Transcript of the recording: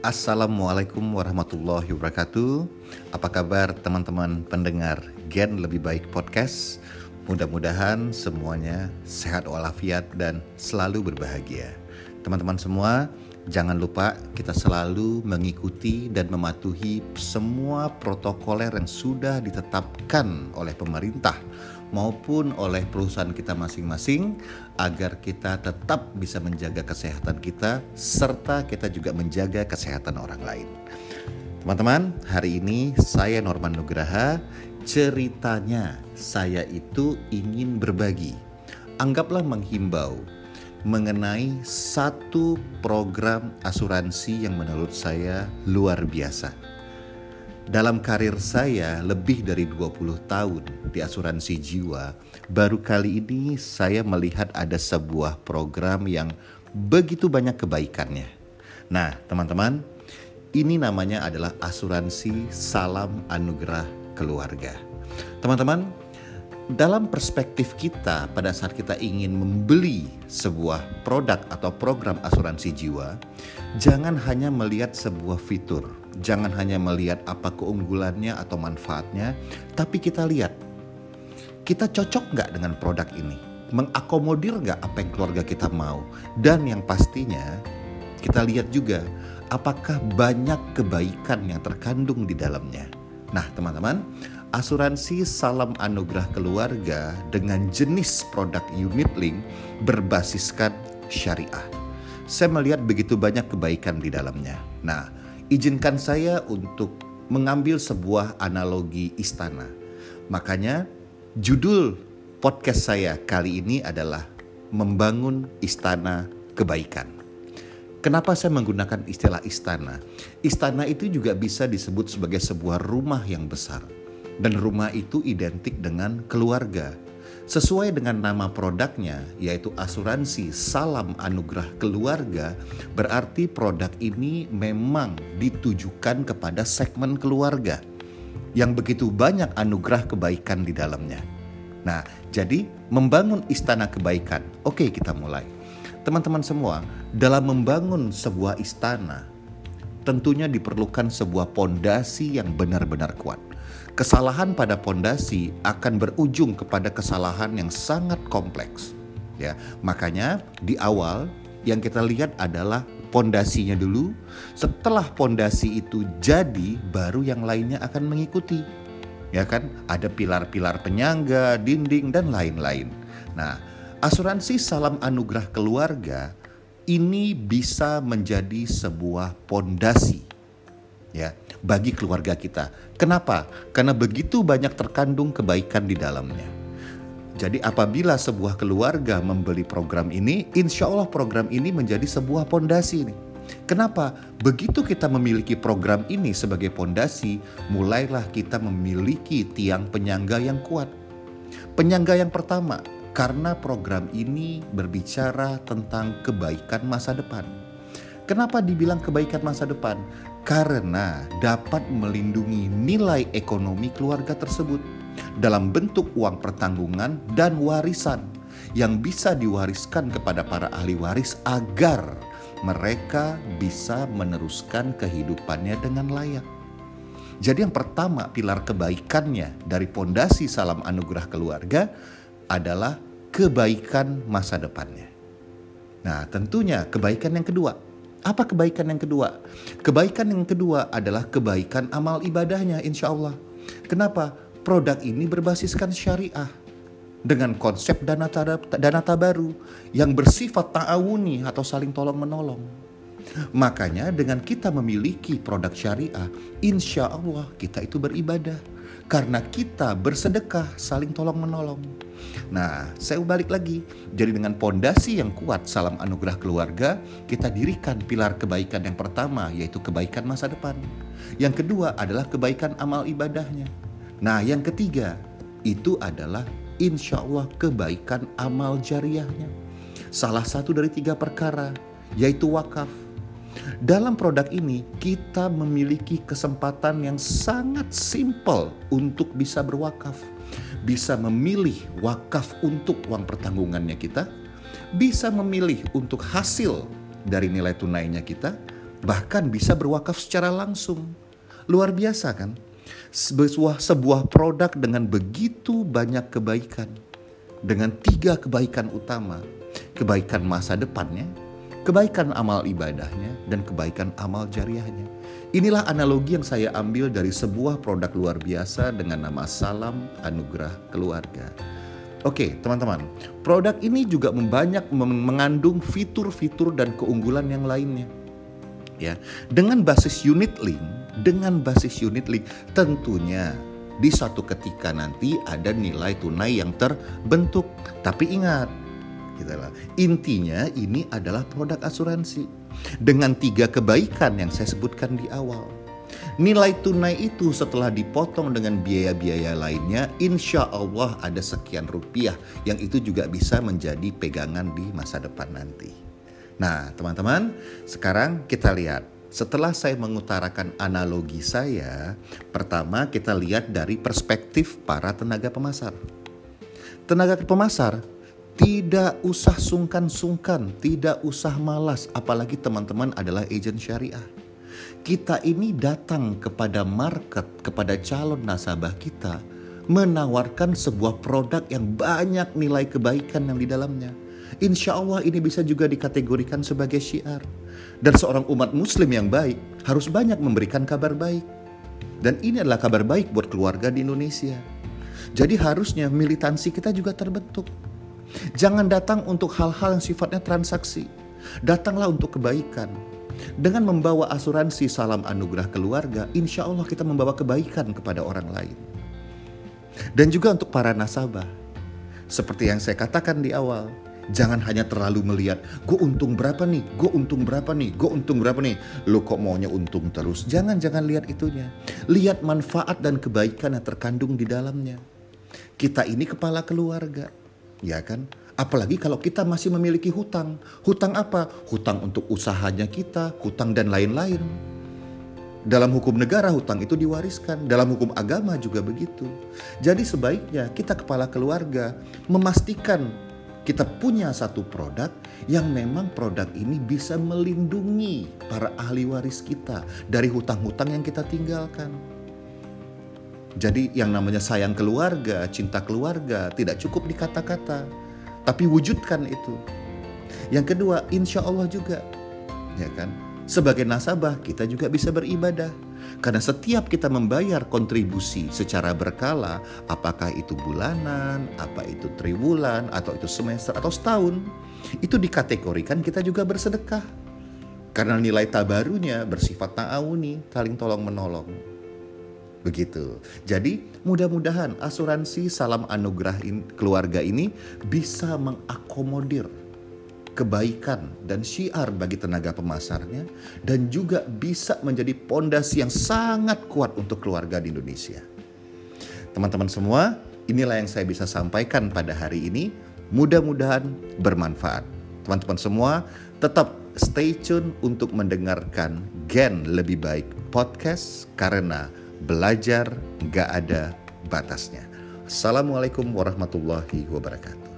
Assalamualaikum warahmatullahi wabarakatuh. Apa kabar teman-teman pendengar Gen Lebih Baik Podcast? Mudah-mudahan semuanya sehat walafiat dan selalu berbahagia. Teman-teman semua, jangan lupa kita selalu mengikuti dan mematuhi semua protokoler yang sudah ditetapkan oleh pemerintah maupun oleh perusahaan kita masing-masing agar kita tetap bisa menjaga kesehatan kita serta kita juga menjaga kesehatan orang lain. Teman-teman, hari ini saya Norman Nugraha. Ceritanya saya itu ingin berbagi. Anggaplah menghimbau mengenai satu program asuransi yang menurut saya luar biasa dalam karir saya lebih dari 20 tahun di asuransi jiwa, baru kali ini saya melihat ada sebuah program yang begitu banyak kebaikannya. Nah, teman-teman, ini namanya adalah asuransi Salam Anugerah Keluarga. Teman-teman, dalam perspektif kita pada saat kita ingin membeli sebuah produk atau program asuransi jiwa, jangan hanya melihat sebuah fitur Jangan hanya melihat apa keunggulannya atau manfaatnya, tapi kita lihat kita cocok nggak dengan produk ini, mengakomodir nggak apa yang keluarga kita mau, dan yang pastinya kita lihat juga apakah banyak kebaikan yang terkandung di dalamnya. Nah, teman-teman, asuransi Salam Anugerah Keluarga dengan jenis produk unit link berbasiskan syariah. Saya melihat begitu banyak kebaikan di dalamnya. Nah, izinkan saya untuk mengambil sebuah analogi istana. Makanya judul podcast saya kali ini adalah Membangun Istana Kebaikan. Kenapa saya menggunakan istilah istana? Istana itu juga bisa disebut sebagai sebuah rumah yang besar. Dan rumah itu identik dengan keluarga, Sesuai dengan nama produknya, yaitu asuransi Salam Anugerah Keluarga, berarti produk ini memang ditujukan kepada segmen keluarga yang begitu banyak anugerah kebaikan di dalamnya. Nah, jadi membangun istana kebaikan. Oke, kita mulai. Teman-teman semua, dalam membangun sebuah istana, tentunya diperlukan sebuah pondasi yang benar-benar kuat kesalahan pada pondasi akan berujung kepada kesalahan yang sangat kompleks. Ya, makanya di awal yang kita lihat adalah pondasinya dulu. Setelah pondasi itu jadi, baru yang lainnya akan mengikuti. Ya kan? Ada pilar-pilar penyangga, dinding dan lain-lain. Nah, asuransi Salam Anugerah Keluarga ini bisa menjadi sebuah pondasi ya bagi keluarga kita. Kenapa? Karena begitu banyak terkandung kebaikan di dalamnya. Jadi apabila sebuah keluarga membeli program ini, insya Allah program ini menjadi sebuah pondasi. Kenapa? Begitu kita memiliki program ini sebagai pondasi, mulailah kita memiliki tiang penyangga yang kuat. Penyangga yang pertama, karena program ini berbicara tentang kebaikan masa depan. Kenapa dibilang kebaikan masa depan? Karena dapat melindungi nilai ekonomi keluarga tersebut dalam bentuk uang pertanggungan dan warisan yang bisa diwariskan kepada para ahli waris agar mereka bisa meneruskan kehidupannya dengan layak. Jadi yang pertama pilar kebaikannya dari pondasi salam anugerah keluarga adalah kebaikan masa depannya. Nah, tentunya kebaikan yang kedua apa kebaikan yang kedua? Kebaikan yang kedua adalah kebaikan amal ibadahnya insya Allah. Kenapa? Produk ini berbasiskan syariah dengan konsep dana, dana tabaru yang bersifat ta'awuni atau saling tolong menolong. Makanya dengan kita memiliki produk syariah, insya Allah kita itu beribadah karena kita bersedekah saling tolong menolong. Nah, saya balik lagi. Jadi dengan pondasi yang kuat salam anugerah keluarga, kita dirikan pilar kebaikan yang pertama yaitu kebaikan masa depan. Yang kedua adalah kebaikan amal ibadahnya. Nah, yang ketiga itu adalah insya Allah kebaikan amal jariahnya. Salah satu dari tiga perkara yaitu wakaf dalam produk ini, kita memiliki kesempatan yang sangat simpel untuk bisa berwakaf, bisa memilih wakaf untuk uang pertanggungannya kita, bisa memilih untuk hasil dari nilai tunainya kita, bahkan bisa berwakaf secara langsung. Luar biasa kan? Sebuah, sebuah produk dengan begitu banyak kebaikan. Dengan tiga kebaikan utama. Kebaikan masa depannya, kebaikan amal ibadahnya, dan kebaikan amal jariahnya. Inilah analogi yang saya ambil dari sebuah produk luar biasa dengan nama Salam Anugerah Keluarga. Oke, teman-teman, produk ini juga membanyak mengandung fitur-fitur dan keunggulan yang lainnya. Ya, dengan basis unit link, dengan basis unit link tentunya di suatu ketika nanti ada nilai tunai yang terbentuk. Tapi ingat, gitu Intinya ini adalah produk asuransi dengan tiga kebaikan yang saya sebutkan di awal. Nilai tunai itu setelah dipotong dengan biaya-biaya lainnya, insya Allah ada sekian rupiah yang itu juga bisa menjadi pegangan di masa depan nanti. Nah, teman-teman, sekarang kita lihat. Setelah saya mengutarakan analogi saya, pertama kita lihat dari perspektif para tenaga pemasar. Tenaga pemasar tidak usah sungkan-sungkan, tidak usah malas, apalagi teman-teman adalah agent syariah. Kita ini datang kepada market, kepada calon nasabah kita, menawarkan sebuah produk yang banyak nilai kebaikan yang di dalamnya. Insya Allah ini bisa juga dikategorikan sebagai syiar. Dan seorang umat muslim yang baik harus banyak memberikan kabar baik. Dan ini adalah kabar baik buat keluarga di Indonesia. Jadi harusnya militansi kita juga terbentuk Jangan datang untuk hal-hal yang sifatnya transaksi. Datanglah untuk kebaikan. Dengan membawa asuransi salam anugerah keluarga, insya Allah kita membawa kebaikan kepada orang lain. Dan juga untuk para nasabah. Seperti yang saya katakan di awal, jangan hanya terlalu melihat, gue untung berapa nih, gue untung berapa nih, gue untung berapa nih. Lo kok maunya untung terus? Jangan, jangan lihat itunya. Lihat manfaat dan kebaikan yang terkandung di dalamnya. Kita ini kepala keluarga ya kan? Apalagi kalau kita masih memiliki hutang. Hutang apa? Hutang untuk usahanya kita, hutang dan lain-lain. Dalam hukum negara hutang itu diwariskan, dalam hukum agama juga begitu. Jadi sebaiknya kita kepala keluarga memastikan kita punya satu produk yang memang produk ini bisa melindungi para ahli waris kita dari hutang-hutang yang kita tinggalkan. Jadi yang namanya sayang keluarga, cinta keluarga tidak cukup di kata-kata, tapi wujudkan itu. Yang kedua, insya Allah juga, ya kan? Sebagai nasabah kita juga bisa beribadah. Karena setiap kita membayar kontribusi secara berkala, apakah itu bulanan, apa itu triwulan, atau itu semester, atau setahun, itu dikategorikan kita juga bersedekah. Karena nilai tabarunya bersifat ta'awuni, saling tolong menolong. Begitu. Jadi mudah-mudahan asuransi salam anugerah in, keluarga ini bisa mengakomodir kebaikan dan syiar bagi tenaga pemasarnya dan juga bisa menjadi pondasi yang sangat kuat untuk keluarga di Indonesia. Teman-teman semua, inilah yang saya bisa sampaikan pada hari ini. Mudah-mudahan bermanfaat. Teman-teman semua, tetap stay tune untuk mendengarkan Gen Lebih Baik podcast karena belajar gak ada batasnya. Assalamualaikum warahmatullahi wabarakatuh.